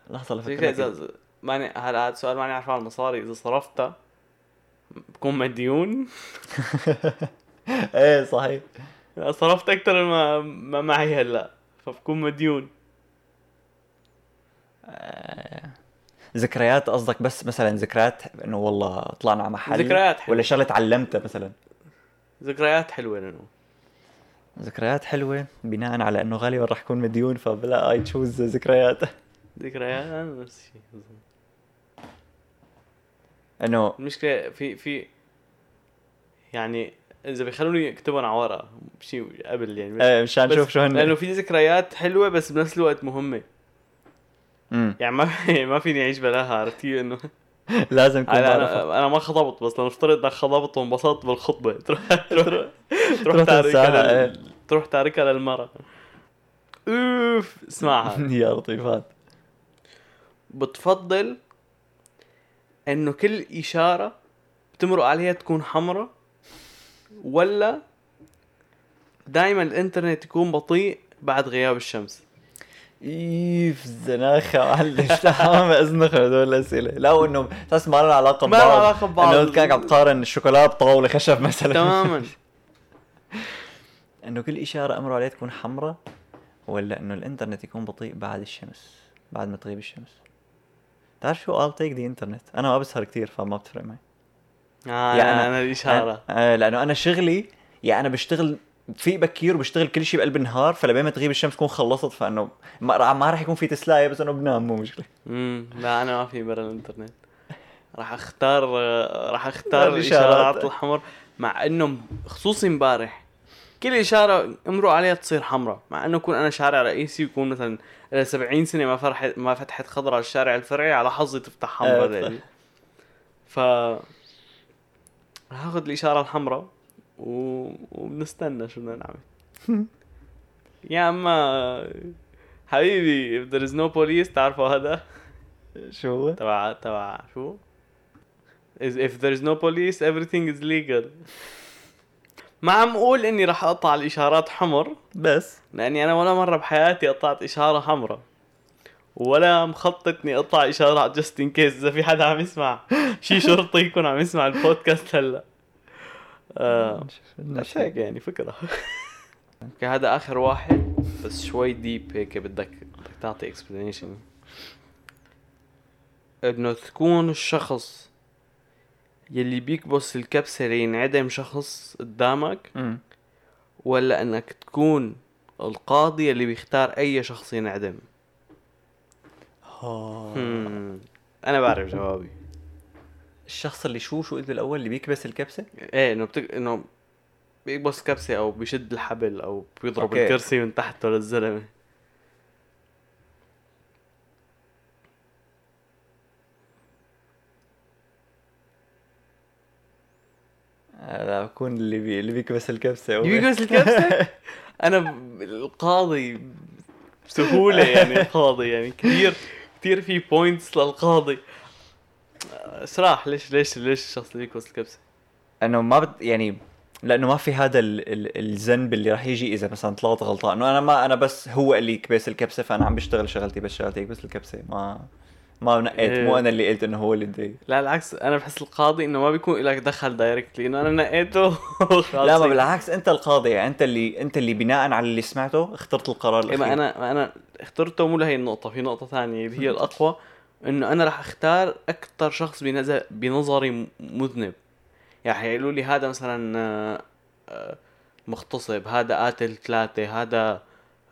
لحظة
فكرة
لفكرة
ماني هلا هذا السؤال ماني عارف عن المصاري إذا صرفتها بكون مديون؟
إيه صحيح.
صرفت أكثر ما ما معي هلأ فبكون مديون.
ذكريات قصدك بس مثلا ذكريات إنه والله طلعنا على محل
ذكريات حلوة.
ولا شغلة تعلمتها مثلا؟
ذكريات حلوة لأنه.
ذكريات حلوة بناء على إنه غالبا رح اكون مديون فبلا اي تشوز ذكريات.
ذكريات؟ أنا نفس الشيء.
إنه
المشكلة في في يعني إذا بيخلوني اكتبهم على ورقة شيء قبل يعني
إيه مشان نشوف شو
لأنه
هن
في ذكريات حلوة بس بنفس الوقت مهمة.
مم.
يعني ما ما فيني أعيش بلاها عرفت كيف إنه؟
لازم بعرفها.
أنا أنا ما خطبت بس لنفترض إنك خطبت وانبسطت بالخطبة. تروح تروح تروح
تروح
تاركها لل... تروح تاركها للمرة أوف اسمعها.
يا لطيفات.
بتفضل إنه كل إشارة بتمرق عليها تكون حمراء ولا دائما الإنترنت يكون بطيء بعد غياب الشمس؟
إيف زناخة معلش. تمام ازنخ هدول الأسئلة. لا انه أساس ما لنا علاقة
ما
ببعض.
لها علاقة ببعض.
إنه كانك عم تقارن الشوكولا بطاولة خشب مثلا.
تماما.
إنه كل إشارة أمر عليها تكون حمراء ولا إنه الإنترنت يكون بطيء بعد الشمس بعد ما تغيب الشمس. تعرف شو I'll take the انترنت أنا ما بسهر كثير فما بتفرق معي.
آه
يا أنا
أنا- الاشاره
آه لأنه أنا شغلي يعني أنا بشتغل في بكير وبشتغل كل شيء بقلب النهار فلبين ما تغيب الشمس كون خلصت فإنه ما, ما راح يكون في تسلايه بس إنه بنام مو مشكلة.
امم لا أنا ما في برا الإنترنت. راح أختار راح
أختار.
الاشارات الحمر مع إنه خصوصي امبارح كل إشارة امرق عليها تصير حمراء مع إنه يكون أنا شارع رئيسي ويكون مثلا إلى 70 سنة ما فرحت ما فتحت خضراء الشارع الفرعي على حظي تفتح حمراء
آه،
دلي. ف هاخذ الإشارة الحمراء. و... وبنستنى شو بدنا نعمل. يا أما حبيبي if there is no police تعرفوا هذا.
شو هو؟
تبع تبع شو؟ Is if there is no police everything is legal. ما عم أقول إني راح أقطع الإشارات حمر
بس.
لأني أنا ولا مرة بحياتي قطعت إشارة حمراء. ولا مخطط اني أقطع اشاره just in case إذا في حدا عم يسمع. شي شرطي يكون عم يسمع البودكاست هلا. آه هيك يعني فكرة okay هذا آخر واحد بس شوي ديب هيك بدك بدك تعطي explanation إنه تكون الشخص يلي بيكبس الكبسة لينعدم شخص قدامك. ولا إنك تكون القاضي اللي بيختار أي شخص ينعدم
آه.
هم. أنا بعرف جوابي
الشخص اللي شو شو قلت بالاول اللي بيكبس الكبسة؟
إيه إنه بتك... إنه بيكبس كبسة أو بيشد الحبل أو بيضرب
okay.
الكرسي من تحته للزلمه
هذا بكون اللي بي... اللي بيكبس الكبسة هو.
بيكبس الكبسة أنا القاضي بسهولة يعني القاضي يعني كثير كثير في points للقاضي اسراح ليش ليش ليش الشخص اللي بيكبس الكبسه
أنه ما بد يعني لأنه ما في هذا ال... ال... الذنب اللي راح يجي إذا مثلا طلعت غلطان. أنه أنا ما أنا بس هو اللي يكبس الكبسة فأنا عم بشتغل شغلتي بس شغلتي يكبس الكبسة. ما ما نقيت
إيه.
مو أنا اللي قلت إنه هو اللي بده
لا العكس أنا بحس القاضي إنه ما بيكون لك دخل دايركتلي انه أنا نقيته.
لا ما بالعكس أنت القاضي يعني أنت اللي أنت اللي بناء على اللي سمعته اخترت القرار
إيه
الأخير.
ما أنا ما أنا اخترته مو لهي النقطة في نقطة ثانية اللي هي الأقوى. إنه أنا راح أختار أكثر شخص بنظر بنظري مذنب يعني حيقولوا لي هذا مثلا آه، مغتصب هذا قاتل ثلاثة هذا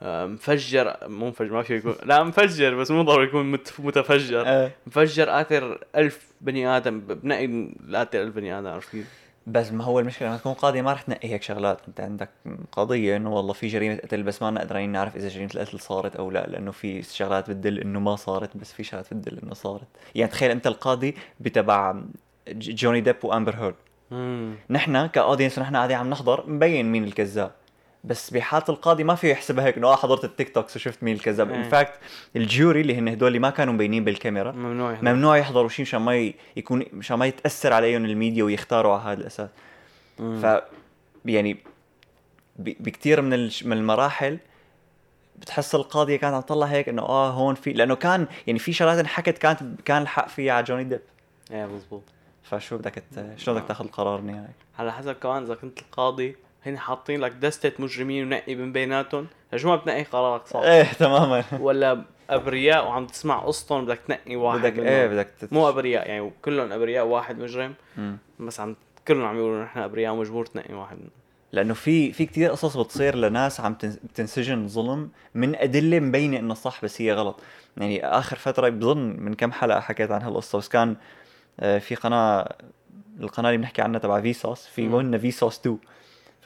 آه، مفجر مو مفجر ما في يكون لا مفجر بس مو ضروري يكون مت- متفجر
آه.
مفجر قاتل ألف بني آدم ب- بنقي قاتل ألف بني آدم عرفت كيف؟
بس ما هو المشكلة لما تكون قاضي ما رح تنقي هيك شغلات. أنت عندك قضية إنه والله في جريمة قتل بس ما قادرين نعرف إذا جريمة القتل صارت أو لا لأنه في شغلات بتدل إنه ما صارت بس في شغلات بتدل إنه صارت. يعني تخيل أنت القاضي بتبع جوني ديب وامبر هيرد. نحن ك audience ونحن قاعدين عم نحضر مبين مين الكذاب. بس بحالة القاضي ما في يحسبها هيك إنه آه حضرت ال TikToks وشفت مين الكذاب
إيه.
in fact ال jury اللي هن هدول اللي ما كانوا مبينين بالكاميرا
ممنوع يحضر.
ممنوع يحضروا شيء مشان ما يكون مشان ما يتأثر عليهم الميديا ويختاروا على هذا الأساس
مم.
ف يعني ب- بكتير من من المراحل بتحس القاضية كانت عم تطلع هيك إنه آه هون في لأنه كان يعني في شغلات انحكت كانت كان الحق فيها على جوني ديب
إيه مزبوط
فشو بدك شلون بدك تاخذ القرار النهائي؟
على حسب كمان إذا كنت القاضي هن حاطين لك دستة مجرمين ونقي من بيناتهم شو ما بتنقي قرارك صح
إيه تماما
ولا أبرياء وعم تسمع قصتهم بدك تنقي واحد
بدك
منهم.
إيه بدك تت...
مو أبرياء يعني كلهم أبرياء واحد مجرم
مم.
بس عم كلهم عم يقولوا نحن أبرياء ومجبور تنقي واحد منهم.
لأنه في في كثير قصص بتصير لناس عم تن- بتنسجن ظلم من أدلة مبينة إنه صح بس هي غلط يعني آخر فترة بظن من كم حلقة حكيت عن هالقصه بس كان آه، في قناه القناة اللي بنحكي عنها تبع فيسوس في. منا فيسوس 2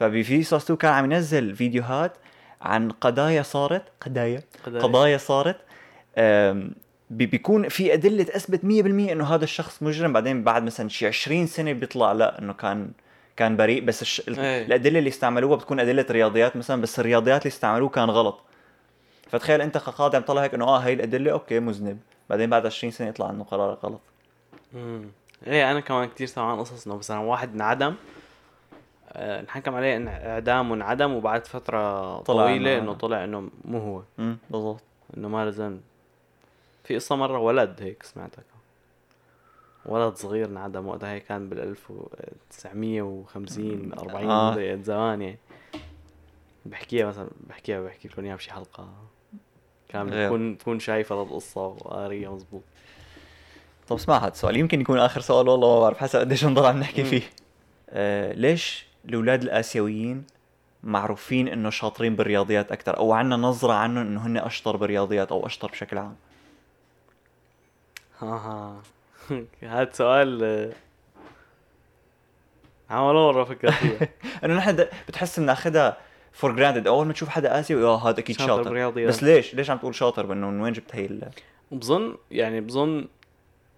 فبفيسوس 2 كان عم ينزل فيديوهات عن قضايا صارت قضايا؟
قضايا.
قضايا صارت. بيكون في أدلة تثبت 100% إنه هذا الشخص مجرم. بعدين بعد مثلا شي 20 سنة بيطلع لا إنه كان كان بريء. بس الش... ال-
إيه.
الأدلة اللي استعملوها بتكون أدلة رياضيات مثلا بس الرياضيات اللي استعملوه كان غلط. فتخيل أنت كقاضي عم تطلع هيك إنه آه هي الأدلة أوكي مذنب. بعدين بعد 20 سنة يطلع إنه قرارك غلط.
امم إيه أنا كمان كثير سمعان قصص إنه مثلا واحد انعدم انحكم عليه إن إعدام وانعدم وبعد فترة
طلع
طويلة
إنه-
انه طلع إنه مو هو.
بالضبط.
إنه ما ذنب. في قصة مرة ولد هيك سمعتها ولد صغير انعدم وقتها هيك كان بال 1950 40
آه.
زمان يعني. بحكيها مثلا بحكيها بحكي لكم إياها بشي حلقة. كاملة
غير.
تكون تكون شايفة القصة وقارية مزبوط.
طب اسمع هذا السؤال. يمكن يكون آخر سؤال والله ما بعرف حسب قديش نضل عم نحكي. فيه. آه ليش الاولاد الآسيويين معروفين إنه شاطرين بالرياضيات أكثر أو عندنا نظرة عنهم إنه هن أشطر بالرياضيات أو أشطر بشكل عام.
ها هذا سؤال آه، عمل مرة فكرت فيها.
إنه نحن بتحس بناخذها for granted أول ما تشوف حدا آسيوي آه هذا أكيد
شاطر
شاطر. بس ليش؟ ليش عم تقول شاطر بإنه من وين جبت هي ال-
بظن يعني بظن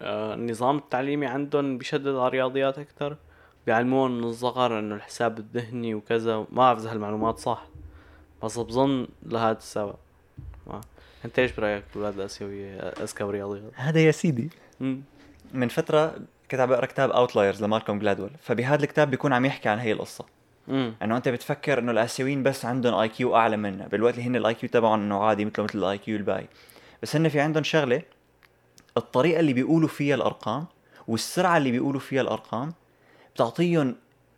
آه، النظام التعليمي عندهم بيشدد على الرياضيات أكثر بيعلمون من الصغر إنه الحساب الذهني وكذا ما بعرف إذا هالمعلومات صح بس بظن لهذا السبب ما. أنت إيش برأيك الاولاد الاسيويه اذكى بالرياضيات؟
هذا يا سيدي
مم.
من فترة كنت عم بقرا كتاب Outliers لمالكوم جلادويل فبهذا الكتاب بيكون عم يحكي عن هي القصة
مم.
إنه أنت بتفكر إنه الآسيويين بس عندهم IQ أعلى منا بالوقت اللي هن ال IQ تبعهم إنه عادي مثله مثل ال IQ الباقي بس هن في عندهم شغلة الطريقة اللي بيقولوا فيها الأرقام والسرعة اللي بيقولوا فيها الأرقام بتعطيهم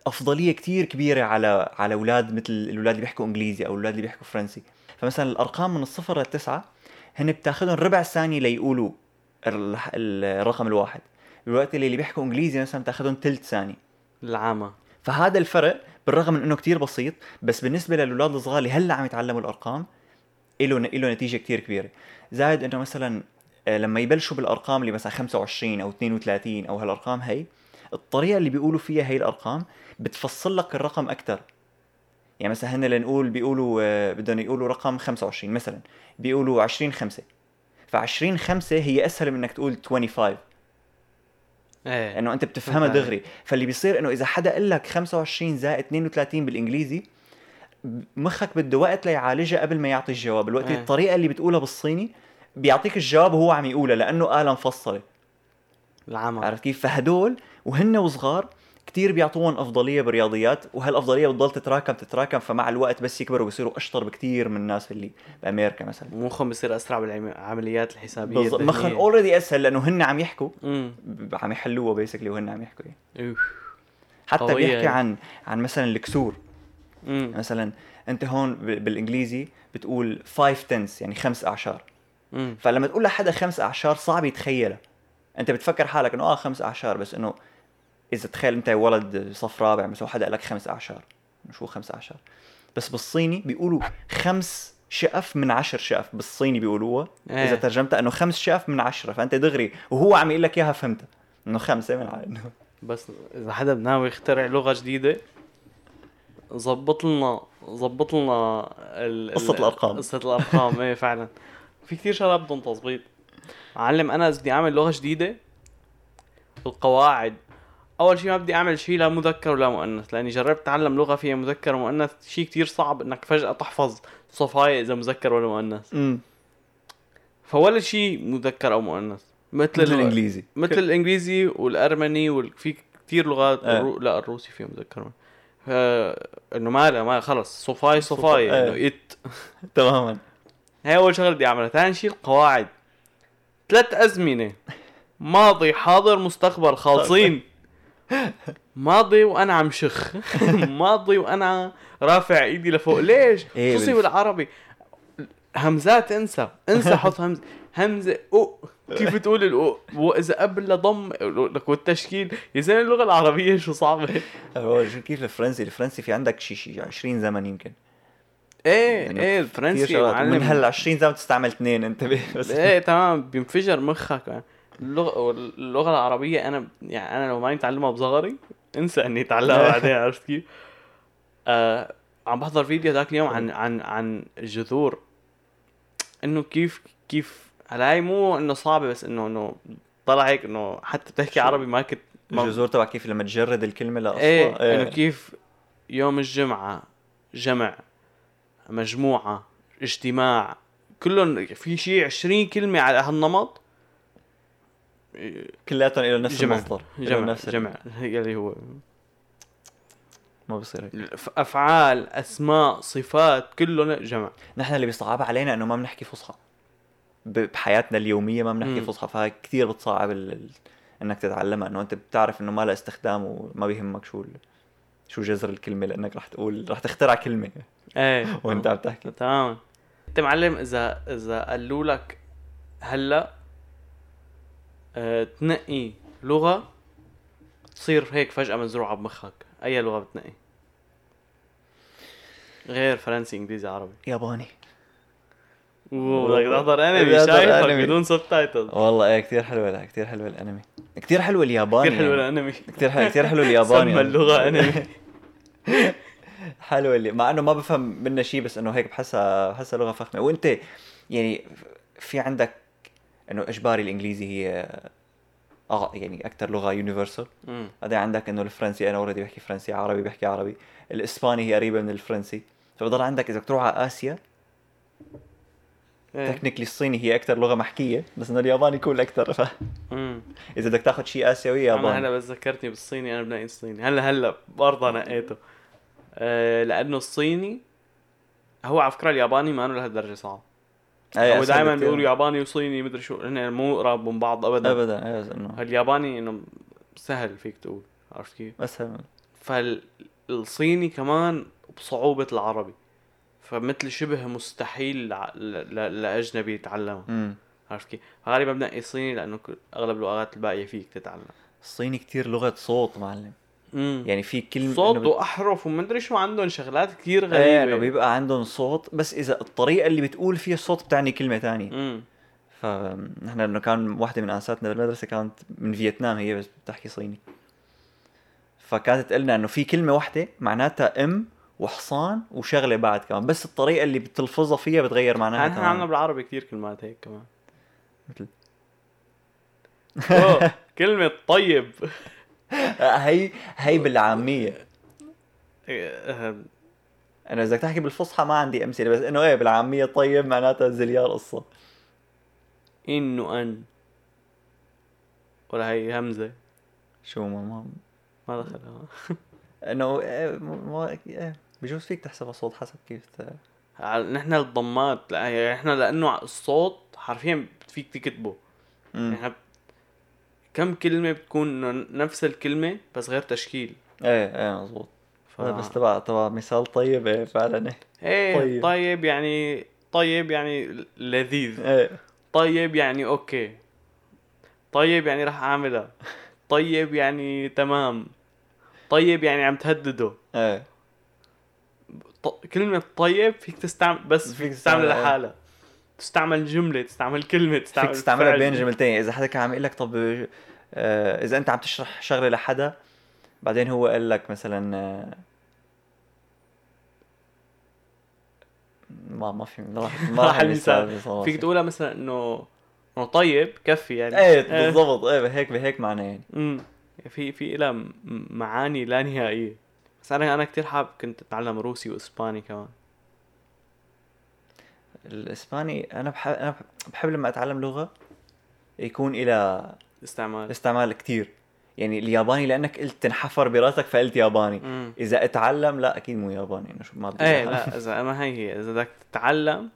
أفضلية كتير كبيرة على على أولاد مثل الأولاد اللي بيحكوا إنجليزي أو الأولاد اللي بيحكوا فرنسي. فمثلا الأرقام من الصفر للتسعه هن بتاخذهم ربع ثانية ليقولوا ال- ال- الرقم الواحد. بالوقت اللي اللي بيحكوا إنجليزي مثلا بتاخذهم ثلث ثانية.
العامة.
فهذا الفرق بالرغم من إنه كتير بسيط بس بالنسبة للأولاد الصغار اللي هلأ عم يتعلموا الأرقام له له نتيجة كتير كبيرة. زائد إنه مثلا آه، لما يبلشوا بالأرقام اللي مثلا 25 أو 32 أو هالأرقام هي الطريقة اللي بيقولوا فيها هي الأرقام بتفصل لك الرقم أكثر يعني مثلا هن لنقول بيقولوا آه، بدهم يقولوا رقم 25 مثلا بيقولوا 20 5 ف 20 5 هي أسهل من إنك تقول 25
إيه.
إنه أنت بتفهمها. دغري. فاللي بيصير إنه إذا حدا قال لك 25 زائد 32 بالإنجليزي مخك بده وقت ليعالجها قبل ما يعطي الجواب. الوقت
إيه.
الطريقة اللي بتقولها بالصيني بيعطيك الجواب وهو عم يقولها لأنه آلة مفصلة.
العمى.
عرفت كيف؟ فهدول وهن وصغار كتير بيعطوهم أفضلية بالرياضيات وهالأفضلية بتضل تتراكم تتراكم فمع الوقت بس يكبروا بيصيروا أشطر بكتير من الناس اللي بأمريكا مثلا.
مخهم بصير أسرع بالعمليات الحسابية.
بالضبط. مخن already اسهل لأنه هن عم يحكوا. عم يحلوها basically وهن عم يحكوا يعني. حتى بيحكي. عن عن مثلا الكسور.
امم
مثلا أنت هون بالإنجليزي بتقول 5 tenths يعني خمس أعشار.
امم
فلما تقول لحدا خمس أعشار صعب يتخيلها. أنت بتفكر حالك إنه آه خمس أعشار بس إنه إذا تخيل أنت ولد صف رابع مثلا حدا قال لك خمس أعشار. شو خمس أعشار. بس بالصيني بيقولوا خمس شقف من عشر شقف. بالصيني بيقولوها.
إيه.
إذا ترجمتها إنه خمس شقف من عشرة. فأنت دغري وهو عم يقول لك إياها فهمتها. إنه خمسة من ع... إنه
بس إذا حدا ناوي يخترع لغة جديدة ظبط لنا ظبط لنا ال... ال-
قصة الأرقام.
قصة الأرقام. إيه فعلا. في كثير شغلات بدهم تظبيط. معلم أنا إذا بدي أعمل لغة جديدة القواعد أول شيء ما بدي أعمل شيء لا مذكر ولا مؤنث لأني جربت اتعلم لغة فيها مذكر ومؤنث شيء كتير صعب إنك فجأة تحفظ صوفاية إذا مذكر ولا مؤنث.
امم
فولا شيء مذكر أو مؤنث. مثل
مثل
ال-
الإنجليزي.
مثل الإنجليزي والأرمني وفي كثير لغات
آه.
الرو... لا الروسي فيه مذكر ف... إنه ما لا ما خلص صوفاي صوفاي
صوفا-
إنه it.
تماما.
هي أول شغلة بدي أعملها. ثاني شيء القواعد. ثلاث أزمنة. ماضي حاضر مستقبل خالصين. ماضي وأنا عم شخ. ماضي وأنا رافع إيدي لفوق. ليش؟
إيه
خصوصي بالعربي؟ همزات انسى. انسى حط همزه همزة أو. كيف تقول الأو؟ وإذا قبل ضم لك والتشكيل. يا زلمة اللغة العربية شو
صعبة؟ كيف الفرنسي؟ الفرنسي في عندك شي شي 20 زمن يمكن.
إيه
يعني إيه
الفرنسي
من هال 20 زمن تستعمل اثنين انتبه. بس
إيه تمام. بينفجر مخك. اللغة اللغة العربية أنا يعني أنا لو ماني متعلمها بصغري انسى إني اتعلمها بعدين عرفت كيف؟ آه عم بحضر فيديو ذاك اليوم عن عن عن الجذور إنه كيف كيف هلا هي مو إنه صعبة بس إنه إنه طلع هيك إنه حتى بتحكي؟ عربي ما كنت ما-
الجذور تبع كيف لما تجرد الكلمة لاصلها
إيه إنه كيف يوم الجمعة جمع مجموعة اجتماع كلهم في شيء 20 كلمة على هالنمط.
كلياتهم إلى نفس
جمع
المصدر
جمع
نفس
جمع هي اللي هو
ما بصير هيك.
أفعال أسماء صفات كلهم جمع
نحن اللي بيصعب علينا إنه ما بنحكي فصحى. بحياتنا اليومية ما بنحكي. فصحى فهي كثير بتصعب ال... إنك تتعلمها إنه أنت بتعرف إنه ما لها استخدام وما بيهمك شو ال... شو جذر الكلمة لأنك رح تقول رح تخترع كلمة.
إيه.
وأنت عم تحكي.
تماما أنت معلم اذا إذا قالوا لك هلأ تنقي لغة تصير هيك فجأة مزروعة بمخك. أي لغة بتنقي؟ غير فرنسي إنجليزي عربي.
ياباني.
بدك تحضر
أنمي
شايفك. بدون سب تايتل
والله إيه كثير حلوة لا كثير حلوة الأنمي. كثير حلوة الياباني
كثير حلو
يعني.
الأنمي.
كثير حلو كثير حلو الياباني
سمى اللغة أنمي.
حلوة اللي مع إنه ما بفهم منها شيء بس إنه هيك بحسها بحسها لغة فخمة. وإنت يعني في عندك إنه اجباري الإنجليزي هي آه يعني أكثر لغة يونيفرسال. بعدين عندك إنه الفرنسي أنا اوريدي بحكي فرنسي عربي بحكي عربي. الإسباني هي قريبة من الفرنسي. فبضل عندك إذا تروح على آسيا
إيه.
تكنيكلي الصيني هي أكثر لغة محكية بس إنه الياباني كول أكثر فاذا
أمم.
بدك تاخذ شيء آسيوي
أنا
ياباني
هلا بس ذكرتني بالصيني أنا بنقي الصيني هلا هلا برضه نقيته. آه لأنه الصيني هو على فكرة الياباني ما انه لهالدرجة صعب. هو
أسهل
دائما. بيقولوا ياباني وصيني مدري شو هن مو قراب من بعض ابدا.
ابدا إيه انه
الياباني إنه سهل فيك تقول عرفت كيف؟
أسهل
فالصيني كمان بصعوبة العربي فمثل شبه مستحيل لأجنبي يتعلمها
امم
عرفت كيف؟ غالبا بنقي الصيني لأنه أغلب اللغات الباقية فيك تتعلم.
الصيني كتير لغة صوت معلم.
امم
يعني في كلمة
صوت
بت-
وأحرف ومدري شو عندهم شغلات كثير
إيه
إنه
بيبقى عندهم صوت بس إذا الطريقة اللي بتقول فيها الصوت بتعني كلمة تانية.
امم
فنحن إنه كان واحدة من انساتنا بالمدرسة كانت من فيتنام هي بس بتحكي صيني. فكانت تقول لنا إنه في كلمة واحدة معناتها إم وحصان وشغلة بعد كمان بس الطريقة اللي بتلفظها فيها بتغير معناها
نحن عندنا
تماما
بالعربي كثير كلمات هيك كمان.
مثل.
أوه، كلمة طيب.
هي هي بالعامية.
آه،
أنا إذا تحكي بالفصحى ما عندي أمثلة بس إنه إيه بالعامية طيب معناتها زليار قصة.
إنه أن. ولا هي همزة.
شو ما ما
ما دخلها.
إنه إيه، ما إيه، بجوز فيك تحسبها صوت حسب كيف
نحن الضمات لا هي إحنا لأنه الصوت حرفيا فيك تكتبه.
مم.
كم كلمة بتكون نفس الكلمة بس غير تشكيل؟
إيه إيه مزبوط
ف...
بس تبع تبع مثال طيب إيه فعلا.
إيه
طيب.
طيب. يعني طيب يعني لذيذ.
إيه.
طيب يعني أوكي. طيب يعني راح أعملها. طيب يعني تمام. طيب يعني عم تهدده.
إيه.
ط... كلمة طيب فيك تستعمل بس
فيك
تستعملها
تستعمل-
لحالها. تستعمل جملة تستعمل كلمة تستعمل
فيك تستعملها. بين جملتين. إذا حدا كان عم يقول لك طب آه، إذا أنت عم تشرح شغلة لحدا بعدين هو قال لك مثلا آه، ما ما في ما راح ما راح
المثال. فيك تقولها مثلا انه إنه طيب كفي يعني.
إيه بالضبط. إيه بهيك بهيك معناه يعني.
امم في في لها معاني لا نهائية. بس أنا أنا كثير حابب كنت أتعلم روسي وإسباني كمان.
الإسباني أنا بحب أنا بحب لما أتعلم لغة يكون إلى
استعمال.
استعمال كتير. يعني الياباني لأنك قلت تنحفر براسك فقلت ياباني.
امم
إذا أتعلم لا أكيد مو ياباني. انه شو ما بدي إيه.
لا إذا ما هي هي. إذا بدك تتعلم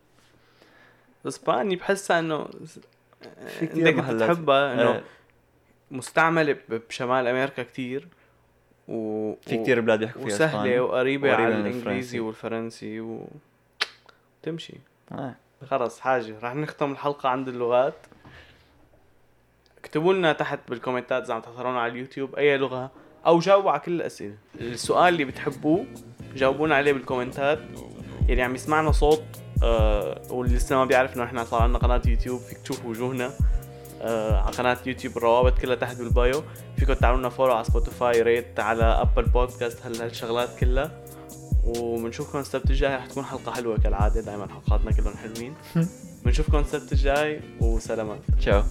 إسباني بحسها إنه
في
إنك
محلات.
بتحبها إنه
إيه،
مستعمله بشمال أمريكا كتير و
في كتير بلاد بيحكوا فيها
وسهلة
وقريبة
على الإنجليزي
الفرنسي.
والفرنسي و تمشي.
آه.
خلص حاجة. رح نختم الحلقة عند اللغات. اكتبوا لنا تحت بالكومنتات إذا عم تحضرونا على اليوتيوب أي لغة أو جاوبوا على كل الأسئلة. السؤال اللي بتحبوه جاوبونا عليه بالكومنتات. اللي عم يسمعنا صوت آه واللي لسه ما بيعرف إنه إحنا صار عندنا قناة يوتيوب فيك تشوفوا وجوهنا آه على قناة يوتيوب الروابط كلها تحت بال bio. فيكم تعملوا لنا follow على Spotify rate على Apple Podcast هال- هالشغلات كلها. وبنشوفكم السبت الجاي رح تكون حلقة حلوة كالعادة دائما حلقاتنا كلهم حلوين. بنشوفكم السبت الجاي وسلامات.
تشاو.